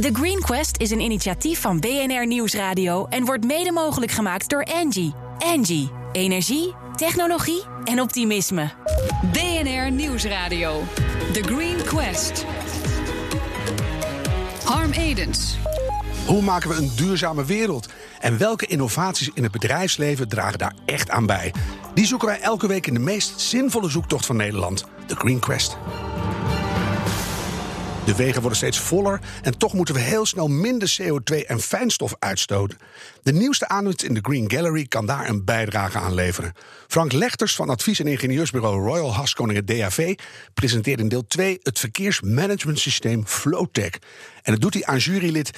The Green Quest is een initiatief van BNR Nieuwsradio en wordt mede mogelijk gemaakt door Angie. Angie, energie, technologie en optimisme. BNR Nieuwsradio. The Green Quest. Harm Edens. Hoe maken we een duurzame wereld? En welke innovaties in het bedrijfsleven dragen daar echt aan bij? Die zoeken wij elke week in de meest zinvolle zoektocht van Nederland, de Green Quest. De wegen worden steeds voller en toch moeten we heel snel minder CO2 en fijnstof uitstoten. De nieuwste aanwinst in de Green Gallery kan daar een bijdrage aan leveren. Frank Lechters van advies- en ingenieursbureau Royal Haskoningen DAV presenteert in deel 2 het verkeersmanagementsysteem Flowtech. En dat doet hij aan jurylid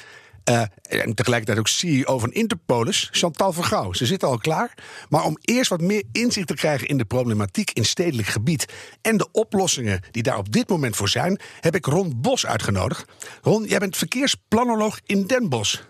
uh, en tegelijkertijd ook CEO van Interpolis, Chantal Vergouw. Ze zit al klaar. Maar om eerst wat meer inzicht te krijgen in de problematiek in stedelijk gebied en de oplossingen die daar op dit moment voor zijn, heb ik Ron Bos uitgenodigd. Ron, jij bent verkeersplanoloog in Den Bosch.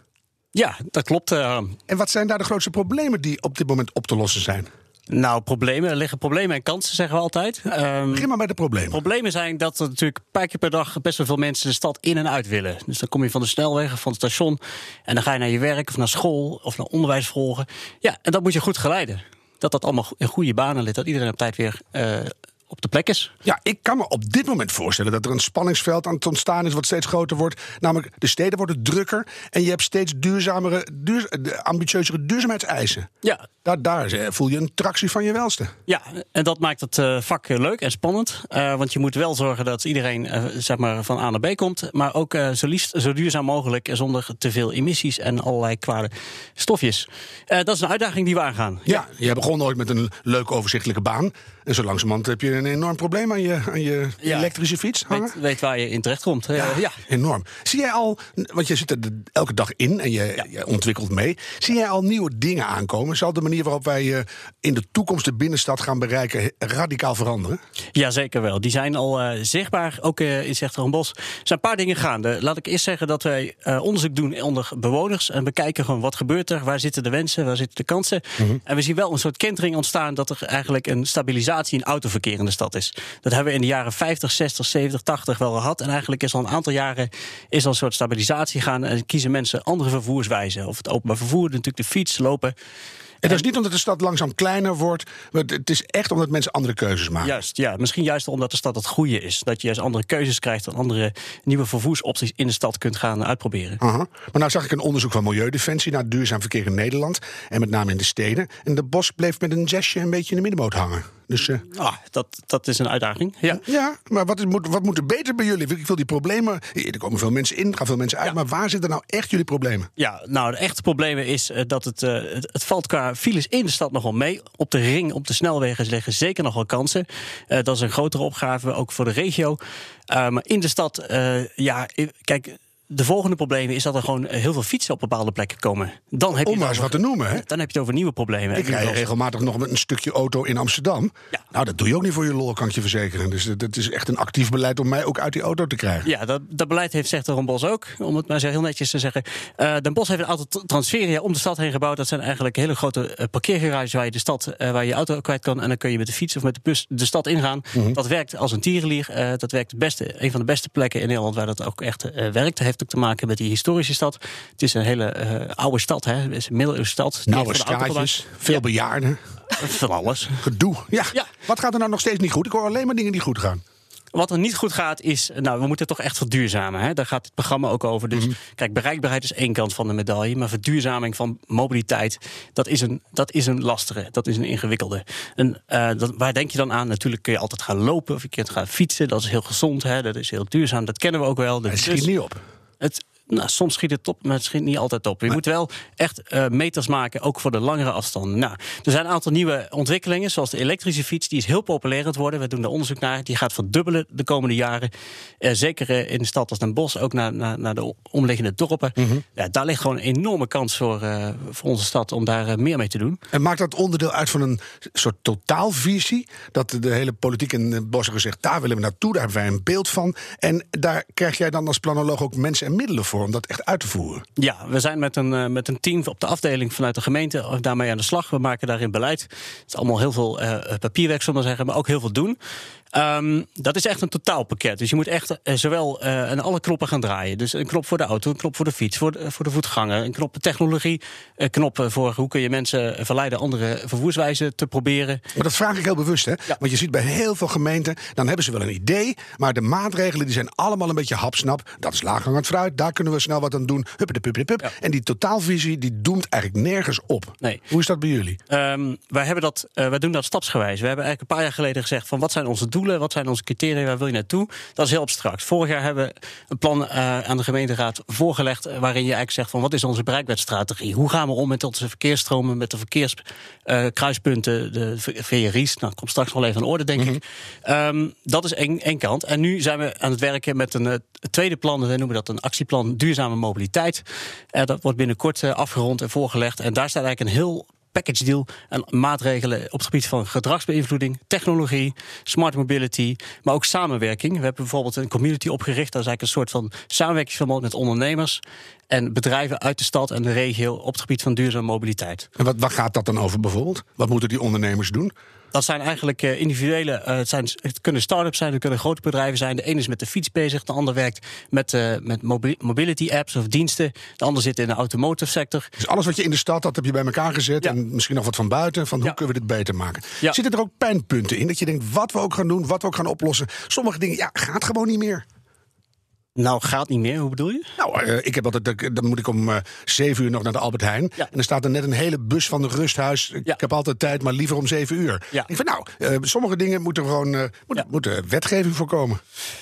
Ja, dat klopt. Uh... En wat zijn daar de grootste problemen die op dit moment op te lossen zijn? Nou, problemen. Er liggen problemen en kansen, zeggen we altijd. Um, Begin maar met de problemen. Problemen zijn dat er natuurlijk een paar keer per dag best wel veel mensen de stad in en uit willen. Dus dan kom je van de snelweg of van het station en dan ga je naar je werk of naar school of naar onderwijs volgen. Ja, en dat moet je goed geleiden. Dat dat allemaal in goede banen ligt. Dat iedereen op tijd weer uh, op de plek is. Ja, ik kan me op dit moment voorstellen dat er een spanningsveld aan het ontstaan is wat steeds groter wordt. Namelijk, de steden worden drukker en je hebt steeds duurzamere, duur, ambitieuzere duurzaamheidseisen. Ja. Daar, daar voel je een tractie van je welste. Ja, en dat maakt het uh, vak leuk en spannend. Uh, want je moet wel zorgen dat iedereen uh, zeg maar van A naar B komt. Maar ook zo liefst zo duurzaam mogelijk zonder te veel emissies en allerlei kwade stofjes. dat is een uitdaging die we aangaan. Ja, je begon ooit met een leuk overzichtelijke baan. En zo langzamerhand heb je een enorm probleem aan je, aan je ja. elektrische fiets hangen. Weet, weet, waar je in terecht komt. Ja, ja, enorm. Zie jij al, want je zit er elke dag in en je, je, ontwikkelt mee. Zie jij al nieuwe dingen aankomen? Zal de manier waarop wij uh, in de toekomst de binnenstad gaan bereiken radicaal veranderen? Ja, zeker wel. Die zijn al uh, zichtbaar, ook uh, in Bos. Er zijn een paar dingen gaande. Laat ik eerst zeggen dat wij onderzoek doen onder bewoners. En bekijken gewoon wat gebeurt er, waar zitten de wensen, waar zitten de kansen. Mm -hmm. En we zien wel een soort kentering ontstaan dat er eigenlijk een stabilisatie in autoverkeer in de stad is. Dat hebben we in de jaren 50, 60, 70, 80 wel gehad. En eigenlijk is al een aantal jaren is al een soort stabilisatie gaan. En kiezen mensen andere vervoerswijzen. Of het openbaar vervoer, natuurlijk de fiets, lopen. En dat is niet omdat de stad langzaam kleiner wordt. Maar het is echt omdat mensen andere keuzes maken. Juist, ja. Misschien juist omdat de stad het goede is. Dat je juist andere keuzes krijgt en andere nieuwe vervoersopties in de stad kunt gaan uitproberen. Maar nou zag ik een onderzoek van Milieudefensie naar duurzaam verkeer in Nederland. En met name in de steden. En de bos bleef met een zesje een beetje in de middenmoot hangen. Dus, uh, ah, dat, dat is een uitdaging. Ja, ja maar wat, moet, wat moet er beter bij jullie? Ik wil die problemen. Er komen veel mensen in, er gaan veel mensen uit. Ja. Maar waar zitten nou echt jullie problemen? Ja, nou, de echte problemen is uh, dat het, uh, het, het, valt qua files in de stad nogal mee. Op de ring, op de snelwegen liggen zeker nog wel kansen. dat is een grotere opgave, ook voor de regio. maar in de stad, ja, kijk de volgende probleem is dat er gewoon heel veel fietsen op bepaalde plekken komen. Dan heb je Om maar eens wat te noemen, hè? Dan heb je het over nieuwe problemen. Ik rij regelmatig nog met een stukje auto in Amsterdam. Ja. Nou, dat doe je ook niet voor je lol, kan ik je verzekeren. Dus dat is echt een actief beleid om mij ook uit die auto te krijgen. Ja, dat, dat beleid heeft, zegt Ron Bos ook. Om het maar zo heel netjes te zeggen. Uh, Den Bos heeft een aantal transferia om de stad heen gebouwd. Dat zijn eigenlijk hele grote uh, parkeergarages waar je de stad, uh, waar je auto kwijt kan. En dan kun je met de fiets of met de bus de stad ingaan. Mm -hmm. Dat werkt als een tierenlier. dat werkt het beste, een van de beste plekken in Nederland waar dat ook echt werkt. Dat heeft ook te maken met die historische stad. Het is een hele uh, oude stad, hè. Het is een middeleeuwse stad. Nauwe straatjes, veel ja. bejaarden. Van alles. Gedoe. Ja. ja. Wat gaat er nou nog steeds niet goed? Ik hoor alleen maar dingen die goed gaan. Wat er niet goed gaat is, nou, we moeten toch echt verduurzamen. Hè? Daar gaat het programma ook over. Dus mm -hmm. kijk, bereikbaarheid is één kant van de medaille. Maar verduurzaming van mobiliteit, dat is een, dat is een lastige. Dat is een ingewikkelde. En uh, dat, waar denk je dan aan? Natuurlijk kun je altijd gaan lopen of je kunt gaan fietsen. Dat is heel gezond, hè? dat is heel duurzaam. Dat kennen we ook wel. Het schiet niet op. Het, nou, soms schiet het op, maar het schiet niet altijd op. Je maar... moet wel echt uh, meters maken, ook voor de langere afstanden. Nou, er zijn een aantal nieuwe ontwikkelingen, zoals de elektrische fiets. Die is heel populair aan het worden. We doen daar onderzoek naar. Die gaat verdubbelen de komende jaren. Uh, zeker in de stad als Den Bosch, ook naar, naar, naar de omliggende dorpen. Mm -hmm. ja, daar ligt gewoon een enorme kans voor, uh, voor onze stad om daar meer mee te doen. En maakt dat onderdeel uit van een soort totaalvisie? Dat de hele politiek in Den Bosch gezegd, daar willen we naartoe, daar hebben wij een beeld van. En daar krijg jij dan als planoloog ook mensen en middelen voor om dat echt uit te voeren? Ja, we zijn met een, uh, met een team op de afdeling vanuit de gemeente daarmee aan de slag. We maken daarin beleid. Het is allemaal heel veel uh, papierwerk, zullen we zeggen, maar ook heel veel doen. Ehm, dat is echt een totaalpakket. Dus je moet echt eh, zowel eh, aan alle knoppen gaan draaien. Dus een knop voor de auto, een knop voor de fiets, voor de, voor de voetganger, een knop technologie, een knop voor hoe kun je mensen verleiden andere vervoerswijzen te proberen. Maar dat vraag ik heel bewust, hè? Want je ziet bij heel veel gemeenten, dan hebben ze wel een idee, maar de maatregelen die zijn allemaal een beetje hapsnap. Dat is laaghangend fruit, daar kunnen we snel wat aan doen. Huppe de pup, de pup. Ja. En die totaalvisie die doemt eigenlijk nergens op. Nee. Hoe is dat bij jullie? Ehm, wij, hebben dat, eh, wij doen dat stapsgewijs. We hebben eigenlijk een paar jaar geleden gezegd van wat zijn onze doelen, wat zijn onze criteria, waar wil je naartoe? Dat is heel abstract. Vorig jaar hebben we een plan eh, aan de gemeenteraad voorgelegd eh, waarin je eigenlijk zegt van wat is onze bereikbaarheidsstrategie? Hoe gaan we om met onze verkeersstromen, met de verkeerskruispunten, de VRI's? Nou, dat komt straks wel even aan orde, denk ik. Ehm, dat is één, één kant. En nu zijn we aan het werken met een eh, tweede plan. We noemen dat een actieplan duurzame mobiliteit. Eh, dat wordt binnenkort eh, afgerond en voorgelegd. En daar staat eigenlijk een heel package deal en maatregelen op het gebied van gedragsbeïnvloeding, technologie, smart mobility, maar ook samenwerking. We hebben bijvoorbeeld een community opgericht. Dat is eigenlijk een soort van samenwerkingsverband met ondernemers en bedrijven uit de stad en de regio op het gebied van duurzame mobiliteit. En wat gaat dat dan over bijvoorbeeld? Wat moeten die ondernemers doen? Dat zijn eigenlijk eh, individuele. eh, het, zijn, het kunnen start-ups zijn, het kunnen grote bedrijven zijn. De ene is met de fiets bezig, de ander werkt met, eh, met mobi- mobility apps of diensten. De ander zit in de automotive sector. Dus alles wat je in de stad had, heb je bij elkaar gezet. Ja. En misschien nog wat van buiten. Van hoe Ja. kunnen we dit beter maken? Ja. Zitten er ook pijnpunten in? Dat je denkt, wat we ook gaan doen, wat we ook gaan oplossen. Sommige dingen, ja, gaat gewoon niet meer. Nou, gaat niet meer. Hoe bedoel je? Nou, eh, ik heb altijd, dan moet ik om eh, zeven uur nog naar de Albert Heijn. Ja. En dan staat er net een hele bus van de rusthuis. Ik, Ja. ik heb altijd tijd, maar liever om zeven uur. Ja. Ik vind, nou, eh, sommige dingen moeten gewoon moet, Ja. moet er wetgeving voorkomen.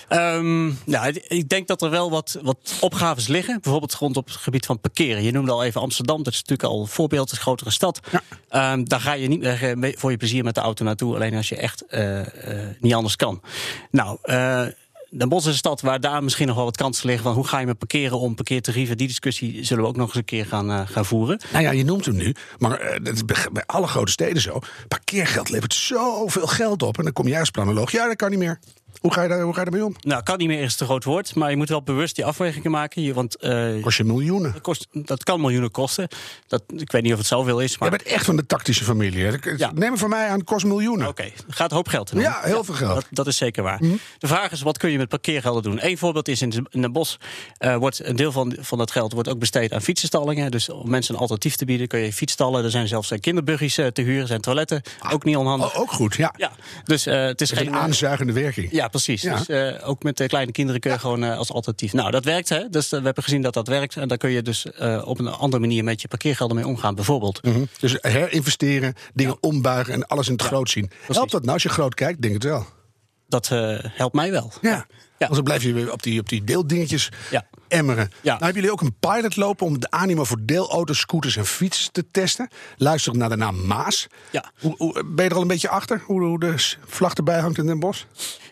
Ehm, nou, ik- denk dat er wel wat, wat opgaves liggen. Bijvoorbeeld rond op het gebied van parkeren. Je noemde al even Amsterdam. Dat is natuurlijk al een voorbeeld. Het is een grotere stad. Ehm, daar ga je niet meer mee- voor je plezier met de auto naartoe. Alleen als je echt niet anders kan. Nou, Den Bosch is een stad waar daar misschien nog wel wat kansen liggen van hoe ga je met parkeren om, parkeertarieven. Die discussie zullen we ook nog eens een keer gaan, eh, gaan voeren. Nou ja, je noemt hem nu, maar eh, dat is bij, alle grote steden zo. Parkeergeld levert zoveel geld op. En dan kom jij als planoloog, ja, dat kan niet meer. Hoe ga je, daar, hoe ga je daarmee om? Nou, kan niet meer is te groot woord, maar je moet wel bewust die afwegingen maken. Je- Want eh, Kost je miljoenen. dat, kost, dat kan miljoenen kosten. Dat, ik weet niet of het zoveel is, maar Jij bent echt van de tactische familie. hè? Ja. Neem het van mij aan, het kost miljoenen. Oké, gaat een hoop geld in. Ja, heel veel geld. Dat, dat is zeker waar. De vraag is, wat kun je met parkeergelden doen? Eén voorbeeld is, in, in Den Bosch eh, wordt een deel van, van dat geld wordt ook besteed aan fietsenstallingen. Dus om mensen een alternatief te bieden, kun je fietsstallen. Er zijn zelfs eh, kinderbuggies te huren, zijn toiletten. ook niet onhandig. Oh, ook goed, ja. Ja, dus het is geen een aanzuigende werking. Ja, precies. Ja. Dus eh, ook met de kleine kinderen kun je gewoon eh, als alternatief. Nou, dat werkt, hè? Dus eh, we hebben gezien dat dat werkt. En daar kun je dus op een andere manier met je parkeergelden mee omgaan, bijvoorbeeld. Mhm. Dus herinvesteren, dingen ombuigen en alles in het groot zien. Helpt dat nou als je groot kijkt? Denk het wel. Dat helpt mij wel. Ja. Ja. Anders dan blijf je weer op die, op die deeldingetjes Ja. Emmeren. Ja. Nou hebben jullie ook een pilot lopen om de animo voor deelauto's, scooters en fietsen te testen. Luister naar de naam Maas. Ja. Hoe, hoe, ben je er al een beetje achter hoe, hoe de vlag erbij hangt in Den Bosch?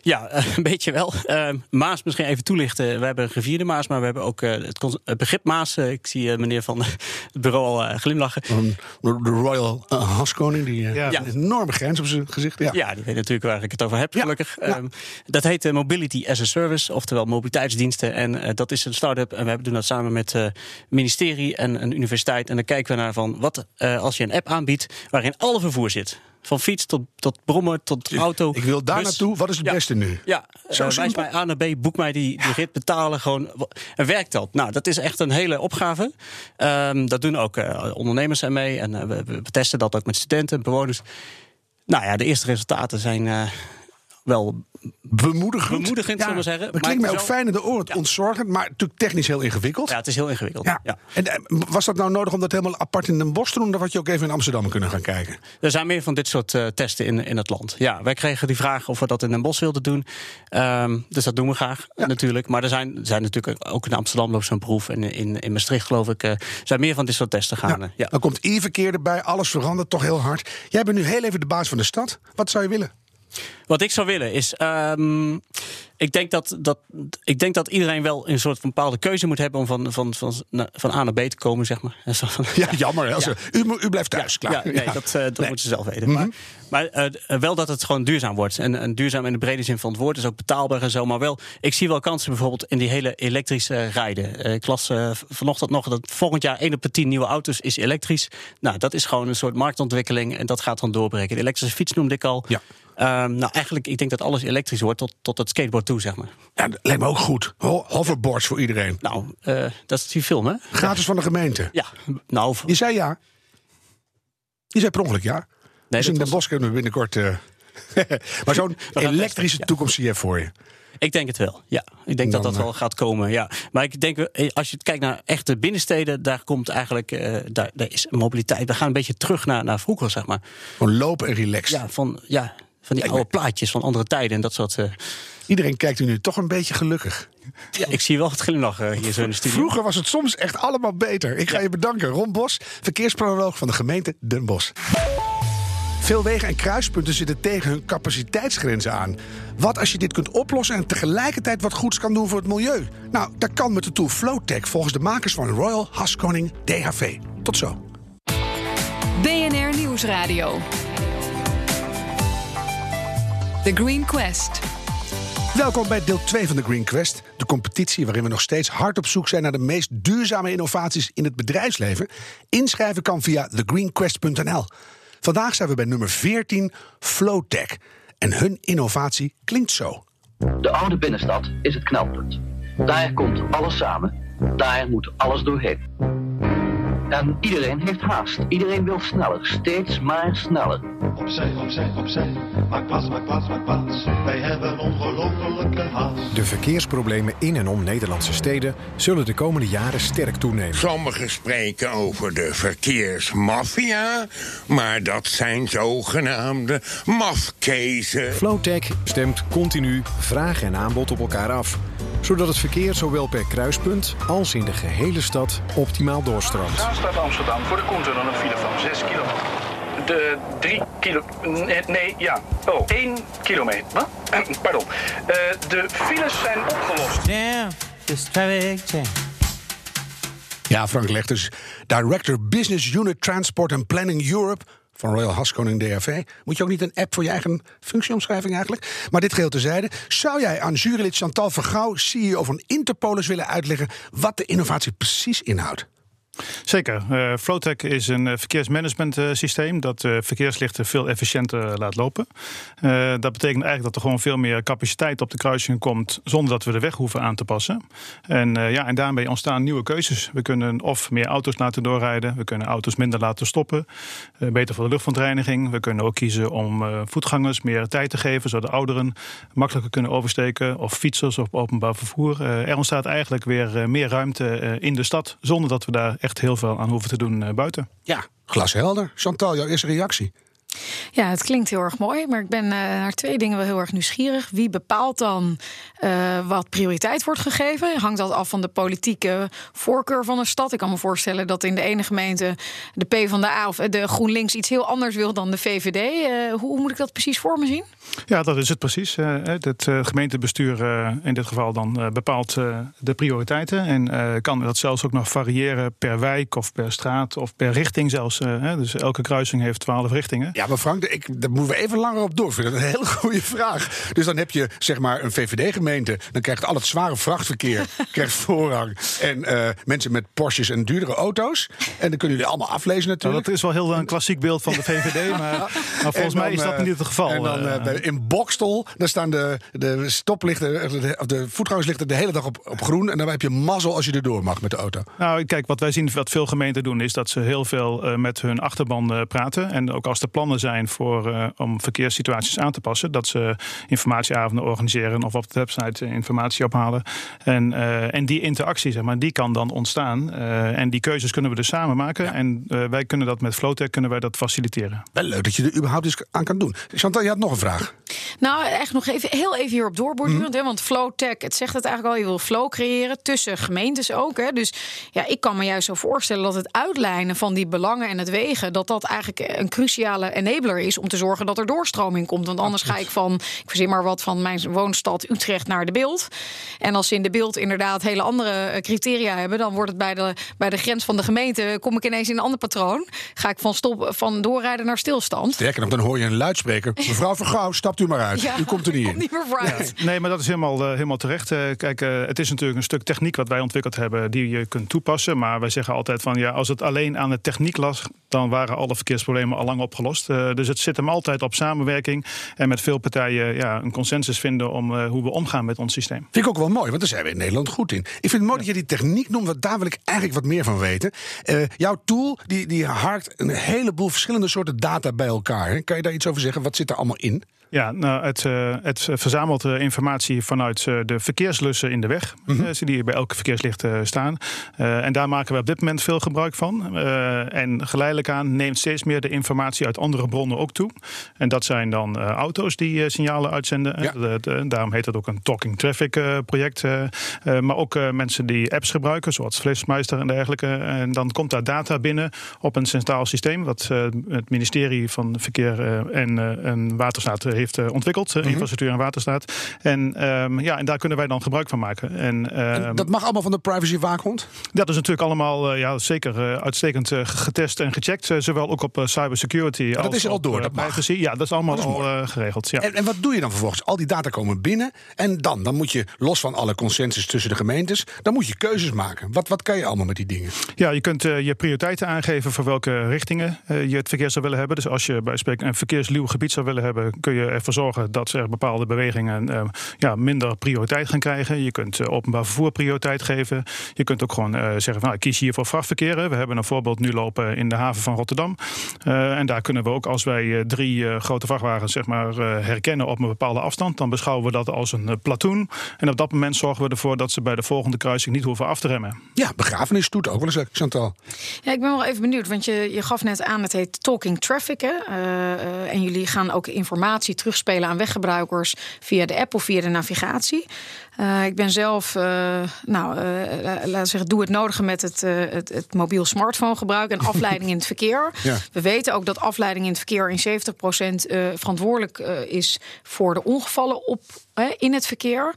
Ja, eh, een beetje wel. Eh, Maas, misschien even toelichten. We hebben een gevierde Maas, maar we hebben ook eh, het, begrip Maas. Eh, ik zie meneer van het bureau al glimlachen. Van De Royal uh, Haskoning, die Ja. een enorme grens op zijn gezicht. Ja. Ja, die weet natuurlijk waar ik het over heb, gelukkig. ja. Ehm, dat heet Mobility as a Service, oftewel mobiliteitsdiensten. En eh, dat is een start-up. En we doen dat samen met het ministerie en een universiteit. En dan kijken we naar van wat eh, als je een app aanbiedt waarin alle vervoer zit. Van fiets tot, tot brommer, tot auto. Ik wil daar bus. naartoe. Wat is het Ja. beste nu? Ja, Zo eh, wijs mij A naar B, boek mij die, die rit, betalen. Gewoon, en werkt dat? Nou, dat is echt een hele opgave. Ehm, dat doen ook eh, ondernemers aan mee. En eh, we, we testen dat ook met studenten, bewoners. Nou ja, de eerste resultaten zijn eh, wel Bemoedigend. Bemoedigend, zullen we zeggen. Dat Maar klinkt mij ook fijn in de oren. Ontzorgend, maar natuurlijk technisch heel ingewikkeld. Ja, het is heel ingewikkeld. Ja. Ja. En eh, was dat nou nodig om dat helemaal apart in Den Bosch te doen? Dan had je ook even in Amsterdam kunnen gaan kijken. Er zijn meer van dit soort eh, testen in, in het land. Ja, wij kregen die vraag of we dat in Den Bosch wilden doen. Ehm, dus dat doen we graag natuurlijk. Maar er zijn, zijn natuurlijk ook in Amsterdam loopt zo'n proef. En in, in Maastricht geloof ik. eh, zijn meer van dit soort testen gaan. Ja. Dan komt e-verkeer erbij, alles verandert toch heel hard. Jij bent nu heel even de baas van de stad. Wat zou je willen? Wat ik zou willen is. ehm, ik, denk dat, dat, ik denk dat iedereen wel een soort van bepaalde keuze moet hebben om van, van, van, van A naar B te komen, zeg maar. Zo van- Ja, jammer. als Ja. U, blijft thuis, klaar. Ja, nee, Ja. dat, eh, dat Nee. moeten ze zelf weten. Maar, maar eh, wel dat het gewoon duurzaam wordt. En, en duurzaam in de brede zin van het woord is ook betaalbaar en zo. Maar wel, ik zie wel kansen bijvoorbeeld in die hele elektrische rijden. Eh, ik las vanochtend nog dat volgend jaar 1 op de 10 nieuwe auto's is elektrisch. Nou, dat is gewoon een soort marktontwikkeling en dat gaat dan doorbreken. De elektrische fiets noemde ik al. Ja. Ehm, nou, eigenlijk, ik denk dat alles elektrisch wordt tot, tot het skateboard toe, zeg maar. Ja, dat lijkt me ook goed. Ho- Hoverboards voor iedereen. Nou, eh, dat is die film, hè? Gratis van de gemeente. Ja, nou, Je zei ja. Je zei per ongeluk ja. dus in Den was- Bosch kunnen we binnenkort... eh, maar zo'n elektrische toekomst zie je voor je. Ik denk het wel, ja. Ik denk dat Dan, dat wel gaat komen, ja. Maar ik denk, eh, als je kijkt naar echte binnensteden... daar komt eigenlijk, eh, daar, daar is mobiliteit... we gaan een beetje terug naar, naar vroeger, zeg maar. Gewoon lopen en relaxed. Ja, van, ja, van die oude plaatjes van andere tijden en dat soort... eh, Iedereen kijkt u nu toch een beetje gelukkig. ja, ik zie wel het glimlach eh, hier zo in de studio. Vroeger was het soms echt allemaal beter. Ik ga je bedanken. Ron Bos, verkeersplanoloog van de gemeente Den Bosch. Veel wegen en kruispunten zitten tegen hun capaciteitsgrenzen aan. Wat als je dit kunt oplossen en tegelijkertijd wat goeds kan doen voor het milieu? Nou, dat kan met de tool Flowtech volgens de makers van Royal Haskoning DHV. Tot zo. BNR Nieuwsradio. The Green Quest. Welkom bij deel 2 van de Green Quest. De competitie waarin we nog steeds hard op zoek zijn naar de meest duurzame innovaties in het bedrijfsleven. Inschrijven kan via thegreenquest.nl. Vandaag zijn we bij nummer 14, Flowtech. En hun innovatie klinkt zo. De oude binnenstad is het knelpunt. Daar komt alles samen. Daar moet alles doorheen. En iedereen heeft haast. Iedereen wil sneller. Steeds maar sneller. Opzij, opzij, opzij. Maak plaats, maak plaats, maak plaats. Wij hebben ongelofelijke haast. De verkeersproblemen in en om Nederlandse steden zullen de komende jaren sterk toenemen. Sommigen spreken over de verkeersmafia, maar dat zijn zogenaamde mafkezen. Flowtech stemt continu vraag en aanbod op elkaar af, zodat het verkeer zowel per kruispunt als in de gehele stad optimaal doorstroomt. Zaanstad Amsterdam voor de Koentunnel een file van 6 kilometer. De 3 kilo... Nee, nee, ja. Oh, 1 kilometer. Wat? Pardon. Eh, de files zijn opgelost. Jam, this traffic jam. Ja, Frank Lechters, Director Business Unit Transport and Planning Europe van Royal Haskoning DHV. Moet je ook niet een app voor je eigen functieomschrijving eigenlijk? Maar dit geheel terzijde. Zou jij aan jurylid Chantal Vergouw, CEO van Interpolis, willen uitleggen wat de innovatie precies inhoudt? Zeker. Eh Flowtech is een eh, verkeersmanagement eh, systeem dat verkeerslichten veel efficiënter laat lopen. Dat betekent eigenlijk dat er gewoon veel meer capaciteit op de kruisingen komt zonder dat we de weg hoeven aan te passen. En, ja, en daarmee ontstaan nieuwe keuzes. We kunnen of meer auto's laten doorrijden, we kunnen auto's minder laten stoppen. Beter voor de luchtverontreiniging. We kunnen ook kiezen om voetgangers meer tijd te geven, zodat ouderen makkelijker kunnen oversteken. Of fietsers of openbaar vervoer. Er ontstaat eigenlijk weer meer ruimte in de stad zonder dat we daar echt heel veel aan hoeven te doen eh, buiten. Ja, glashelder. Chantal, jouw eerste reactie? Ja, het klinkt heel erg mooi, maar ik ben eh, naar twee dingen wel heel erg nieuwsgierig. Wie bepaalt dan eh, wat prioriteit wordt gegeven? Hangt dat af van de politieke voorkeur van een stad? Ik kan me voorstellen dat in de ene gemeente de P van de A of de GroenLinks iets heel anders wil dan de VVD. Eh, hoe, hoe moet ik dat precies voor me zien? Ja, dat is het precies. Eh, Het eh, gemeentebestuur eh, in dit geval dan eh, bepaalt eh, de prioriteiten. En eh, kan dat zelfs ook nog variëren per wijk of per straat of per richting zelfs. eh, hè. Dus elke kruising heeft twaalf richtingen. Ja, maar Frank, ik, daar moeten we even langer op door. Vind dat een hele goede vraag. Dus dan heb je zeg maar een VVD-gemeente. Dan krijgt al het zware vrachtverkeer krijgt voorrang. En eh, mensen met Porsches en duurdere auto's. En dan kunnen jullie allemaal aflezen Nou, natuurlijk. dat is wel heel een klassiek beeld van de VVD, maar, maar volgens dan, mij is dat eh, niet het geval. En dan eh. eh, bij- in Bokstel, daar staan de, de stoplichten, eh, de, de voetgangerslichten de hele dag op, op groen. En dan heb je mazzel als je erdoor mag met de auto. Nou, kijk, wat wij zien, wat veel gemeenten doen, is dat ze heel veel eh, met hun achterban eh, praten. En ook als er plannen zijn voor, eh, om verkeerssituaties aan te passen, dat ze informatieavonden organiseren of op de website eh, informatie ophalen. En, eh, en die interactie, zeg maar, die kan dan ontstaan. Eh, en die keuzes kunnen we dus samen maken. En eh, wij kunnen dat met Flowtech kunnen wij dat faciliteren. Wel leuk dat je er überhaupt iets aan kan doen. Chantal, je had nog een vraag. Nou, echt nog even, heel even hierop doorborduren. hè, Want Flowtech, het zegt het eigenlijk al, je wil flow creëren tussen gemeentes ook. Hè. Dus ja, ik kan me juist zo voorstellen dat het uitlijnen van die belangen en het wegen, dat dat eigenlijk een cruciale enabler is om te zorgen dat er doorstroming komt. Want anders ga ik van, ik verzin maar wat, van mijn woonstad Utrecht naar de beeld. En als ze in de beeld inderdaad hele andere eh, criteria hebben, dan wordt het bij de, bij de grens van de gemeente, kom ik ineens in een ander patroon. Ga ik van, stop, van doorrijden naar stilstand. Sterker nog, dan hoor je een luidspreker. Mevrouw Vergouw, stapt u maar uit. Ja, u komt er niet in. niet meer vooruit. Nee, maar dat is helemaal, eh, helemaal terecht. Eh, kijk, het is natuurlijk een stuk techniek wat wij ontwikkeld hebben die je kunt toepassen. Maar wij zeggen altijd van ja, als het alleen aan de techniek lag, dan waren alle verkeersproblemen al lang opgelost. opgelost. Dus het zit hem altijd op samenwerking en met veel partijen ja, een consensus vinden om eh, hoe we omgaan met ons systeem. Vind ik ook wel mooi, want daar zijn we in Nederland goed in. Ik vind het mooi dat je die techniek noemt, want daar wil ik eigenlijk wat meer van weten. Eh, jouw tool die, die harkt een heleboel verschillende soorten data bij elkaar. hè. Kan je daar iets over zeggen? Wat zit er allemaal in? Ja, nou, het, eh, het verzamelt eh, informatie vanuit eh, de verkeerslussen in de weg, eh, die bij elke verkeerslicht eh, staan. Eh, en daar maken we op dit moment veel gebruik van. Eh, en geleidelijk aan neemt steeds meer de informatie uit andere bronnen ook toe. En dat zijn dan eh, auto's die eh, signalen uitzenden. Eh, de- de- daarom heet het ook een talking traffic eh, project. eh, eh, maar ook eh, mensen die apps gebruiken, zoals Flitsmeister en dergelijke. En dan komt daar data binnen op een centraal systeem, wat eh, het ministerie van Verkeer eh, en, eh, en Waterstaat eh, heeft eh, ontwikkeld, eh, infrastructuur en waterstaat. En, ehm, ja, en daar kunnen wij dan gebruik van maken. En, ehm, Dat mag allemaal van de privacy waakhond? dat is natuurlijk allemaal eh, ja, zeker uitstekend getest en gecheckt. zowel ook op cybersecurity dat als is er al door, dat mag. privacy. Ja, dat is allemaal Dat is al geregeld. Ja. En, en wat doe je dan vervolgens? Al die data komen binnen en dan? Dan moet je, los van alle consensus tussen de gemeentes, dan moet je keuzes maken. Wat, wat kan je allemaal met die dingen? Ja, je kunt je prioriteiten aangeven voor welke richtingen je het verkeer zou willen hebben. Dus als je bij spreken een verkeersluw gebied zou willen hebben, kun je ervoor zorgen dat er bepaalde bewegingen eh, ja, minder prioriteit gaan krijgen. Je kunt eh, openbaar vervoer prioriteit geven. Je kunt ook gewoon eh, zeggen van nou, ik kies hier voor vrachtverkeer. We hebben een voorbeeld nu lopen in de haven van Rotterdam. Eh, en daar kunnen we ook als wij eh, drie eh, grote vrachtwagens zeg maar, eh, herkennen op een bepaalde afstand, dan beschouwen we dat als een eh, platoon. En op dat moment zorgen we ervoor dat ze bij de volgende kruising niet hoeven af te remmen. Ja, begrafenisstoet ook wel eens, Chantal. Ja, ik ben wel even benieuwd, want je, je gaf net aan, het heet Talking Traffic. Hè? Eh, eh, en jullie gaan ook informatie terugspelen aan weggebruikers via de app of via de navigatie. Eh, ik ben zelf, eh, nou, eh, la- laten we zeggen, doe het nodige met het, het, het mobiel smartphone gebruik en afleiding in het verkeer. Ja. We weten ook dat afleiding in het verkeer in 70% eh, verantwoordelijk is voor de ongevallen op, in het verkeer.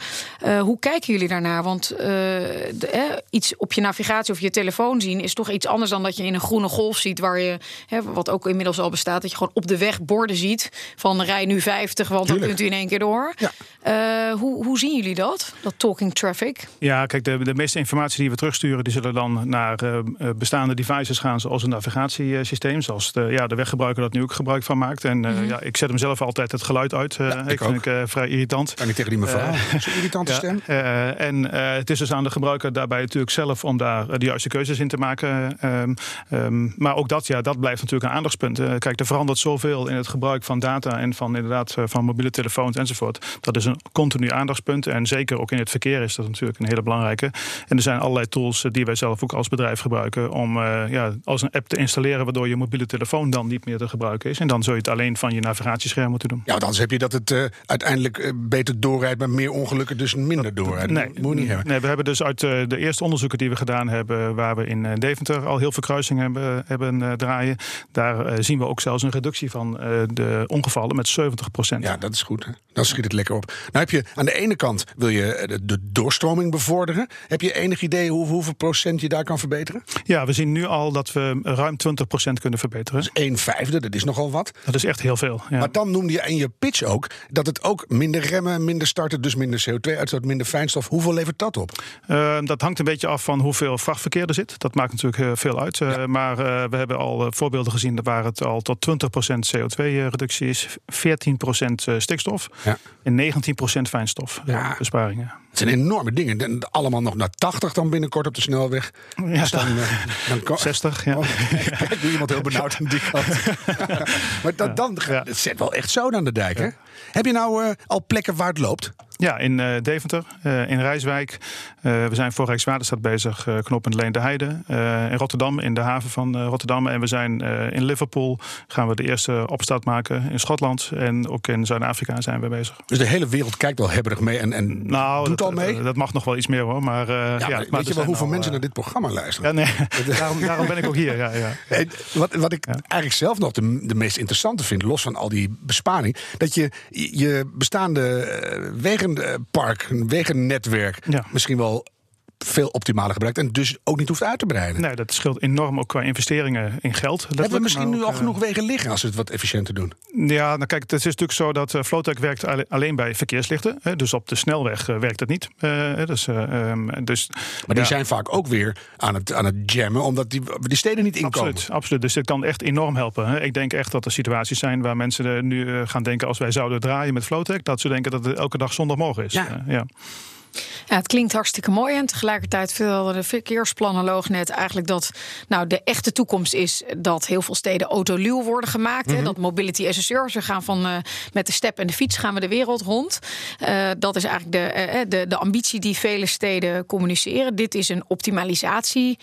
Hoe kijken jullie daarnaar? Want de, iets op je navigatie of je telefoon zien is toch iets anders dan dat je in een groene golf ziet, waar je, wat ook inmiddels al bestaat, dat je gewoon op de weg borden ziet van rij nu 50, want dan kunt u in één keer door. Eh, hoe, hoe zien jullie dat? Dat talking traffic? Ja, kijk, de, de meeste informatie die we terugsturen, die zullen dan naar eh, eh, bestaande devices gaan, zoals een navigatiesysteem, zoals de, ja, de weggebruiker dat nu ook gebruik van maakt. En eh, Mhm. ja, ik zet hem zelf altijd het geluid uit. eh, ik vind ik eh, vrij irritant. Kan niet tegen die mevrouw? Zo'n irritante ja, stem. eh, en eh, het is dus aan de gebruiker daarbij natuurlijk zelf om daar de juiste keuzes in te maken. Ehm, ehm, maar ook dat, ja, dat blijft natuurlijk een aandachtspunt. Kijk, er verandert zoveel in het gebruik van data en van inderdaad eh, van mobiele telefoons enzovoort. Dat is een continu aandachtspunt. En zeker ook in het verkeer is dat natuurlijk een hele belangrijke. En er zijn allerlei tools eh, die wij zelf ook als bedrijf gebruiken om eh, ja, als een app te installeren waardoor je mobiele telefoon dan niet meer te gebruiken is. En dan zul je het alleen van je navigatiescherm moeten doen. Ja, anders heb je dat het eh, uiteindelijk beter doorrijdt, maar meer ongelukken dus minder doorrijdt. Nee, moet niet hebben. nee, we hebben dus uit de eerste onderzoeken die we gedaan hebben, waar we in Deventer al heel veel kruisingen hebben, hebben draaien, daar zien we ook zelfs een reductie van de ongevallen met 70 procent. Ja, dat is goed. Hè? Dan schiet het lekker op. Nou heb je aan de ene kant wil je eh, de, doorstroming bevorderen. Heb je enig idee hoe, hoeveel procent je daar kan verbeteren? Ja, we zien nu al dat we ruim 20 procent kunnen verbeteren. Dus een vijfde, dat is nogal wat. Dat is echt heel veel. Ja. Maar dan noemde je in je pitch ook dat het ook minder remmen, minder starten, dus minder CO2-uitstoot, minder fijnstof. Hoeveel levert dat op? Eh, dat hangt een beetje af van hoeveel vrachtverkeer er zit. Dat maakt natuurlijk heel veel uit. Eh, Maar eh, we hebben al eh, voorbeelden gezien waar het al tot 20% CO2-reductie is, 14% stikstof en 19% fijnstof eh, besparingen. Het zijn enorme dingen. En Allemaal nog naar 80 dan binnenkort op de snelweg. Ja. Dus dan, eh, dan kan... 60, ja. Oh, kijk, nu iemand heel benauwd aan die kant. maar dat, dan, het zet wel echt zoden aan de dijk, hè? Heb je nou eh, al plekken waar het loopt? Ja, in eh, Deventer, eh, in Rijswijk. We zijn voor Rijkswaterstaat bezig, eh knooppunt Leen de Heide. In Rotterdam, in de haven van Rotterdam. En we zijn in Liverpool, gaan we de eerste opstart maken. In Schotland en ook in Zuid-Afrika zijn we bezig. Dus de hele wereld kijkt wel hebberig mee en, en nou, doet dat, al mee? Dat mag nog wel iets meer hoor. Maar, ja, Ja, maar weet je wel hoeveel al, mensen naar dit programma luisteren? Ja, nee, daarom, daarom ben ik ook hier. Ja, ja. Wat, wat ik eigenlijk zelf nog de, de meest interessante vind, los van al die besparing, dat je je bestaande eh, wegenpark, een wegennetwerk, misschien wel veel optimaler gebruikt en dus ook niet hoeft uit te breiden. Nee, dat scheelt enorm ook qua investeringen in geld. Hebben we misschien nu al uh, genoeg wegen liggen als we het wat efficiënter doen? Ja, nou kijk, het is natuurlijk zo dat uh, Flowtech werkt alle- alleen bij verkeerslichten. Hè, dus op de snelweg uh, werkt het niet. Uh, dus, um, dus, maar die ja. zijn vaak ook weer aan het, aan het jammen, omdat die, die steden niet inkomen. Absoluut, absoluut. Dus dit kan echt enorm helpen. Hè. Ik denk echt dat er situaties zijn waar mensen nu gaan denken... als wij zouden draaien met Flowtech... dat ze denken dat het elke dag zondagmorgen is. Ja. ja. Ja, het klinkt hartstikke mooi. En tegelijkertijd vertelde de verkeersplanoloog net eigenlijk dat nou, de echte toekomst is dat heel veel steden autoluw worden gemaakt. Mm -hmm. hè, dat mobility as a service. We gaan van uh, met de step en de fiets gaan we de wereld rond. Uh, dat is eigenlijk de, uh, de, de ambitie die vele steden communiceren. Dit is een optimalisatie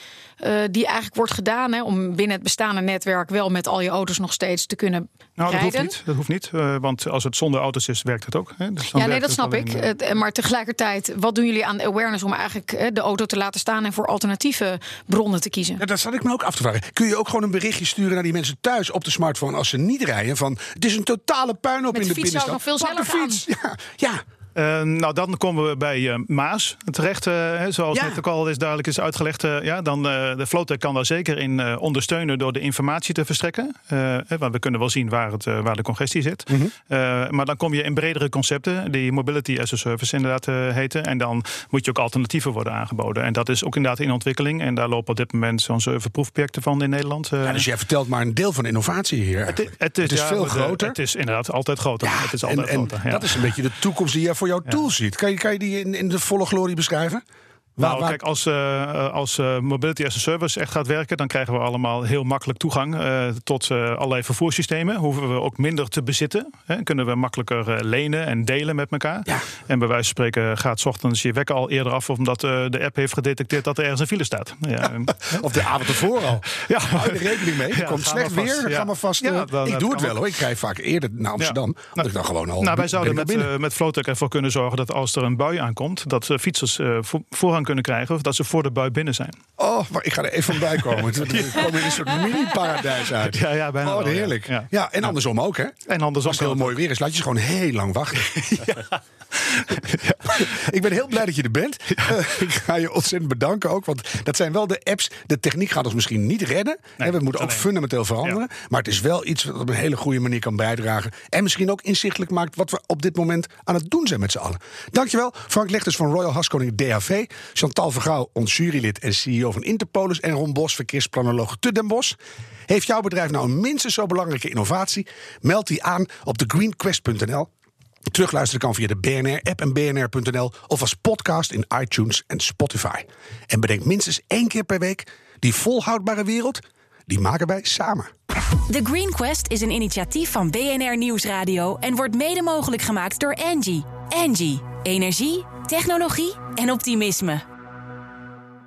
die eigenlijk wordt gedaan hè, om binnen het bestaande netwerk wel met al je auto's nog steeds te kunnen nou, dat hoeft niet. Dat hoeft niet want als het zonder auto's is, werkt het ook. Hè. Dus ja, nee, dat snap ik. maar tegelijkertijd, wat doen jullie aan awareness om eigenlijk de auto te laten staan en voor alternatieve bronnen te kiezen? Ja, dat zat ik me ook af te vragen. Kun je ook gewoon een berichtje sturen naar die mensen thuis op de smartphone als ze niet rijden? Van het is een totale puinhoop Met in de, de fiets binnenstad. Nog veel Pak de fiets. Ja, ja. Uh, nou, dan komen we bij uh, Maas terecht. Uh, zoals ja. net ook al is duidelijk is uitgelegd. ja, dan, de Flowtech kan daar zeker in ondersteunen door de informatie te verstrekken. want we kunnen wel zien waar, het, waar de congestie zit. Mm -hmm. maar dan kom je in bredere concepten, die Mobility as a Service inderdaad heten. En dan moet je ook alternatieven worden aangeboden. En dat is ook inderdaad in ontwikkeling. En daar lopen op dit moment zo'n zeven proefprojecten van in Nederland. Ja, dus jij vertelt maar een deel van innovatie hier. Het, het, het, is, het is ja, veel groter. Het is inderdaad altijd groter. het is altijd en, groter. Ja. dat is een beetje de toekomst die jij voor jouw tool ziet. Kan je, kan je die in, in de volle glorie beschrijven? Nou, waar, kijk, als, uh, als uh, Mobility as a Service echt gaat werken, dan krijgen we allemaal heel makkelijk toegang uh, tot allerlei vervoerssystemen. Hoeven we ook minder te bezitten. Hè? Kunnen we makkelijker lenen en delen met elkaar. Ja. En bij wijze van spreken gaat 's ochtends je wekker al eerder af, omdat de app heeft gedetecteerd dat er ergens een file staat. Ja. of de avond ervoor al. Ja. Hou je er rekening mee. Er komt slecht weer, dan gaan we vast. Dan, ik doe het wel hoor. Ik rij vaak eerder naar Amsterdam. Ja. Dat ik dan gewoon al. Nou, wij zouden met, met Flowtech ervoor kunnen zorgen dat als er een bui aankomt, dat fietsers voorrang kunnen krijgen. Of dat ze voor de bui binnen zijn. Oh, maar ik ga er even van bij komen. We komen in een soort mini-paradijs uit. Ja, ja, bijna. Oh, heerlijk. Ja. ja, en andersom ook, hè? En andersom. Als het heel mooi weer is, laat je ze gewoon heel lang wachten. ja. ik ben heel blij dat je er bent. Uh, ik ga je ontzettend bedanken ook. Want dat zijn wel de apps. De techniek gaat ons misschien niet redden. Nee, we moeten ook alleen. fundamenteel veranderen. Ja. Maar het is wel iets wat op een hele goede manier kan bijdragen. En misschien ook inzichtelijk maakt wat we op dit moment aan het doen zijn met z'n allen. Dankjewel, Frank Lechters van Royal Haskoning DHV. Chantal Vergouw, ons jurylid en CEO van Interpolis. En Ron Bos, verkeersplanoloog te Den Bosch. Heeft jouw bedrijf nou een minstens zo belangrijke innovatie? Meld die aan op thegreenquest.nl. Terugluisteren kan via de BNR-app en bnr.nl of als podcast in iTunes en Spotify. En bedenk minstens één keer per week, die volhoudbare wereld, die maken wij samen. The Green Quest is een initiatief van BNR Nieuwsradio en wordt mede mogelijk gemaakt door Engie. Engie, energie, technologie en optimisme.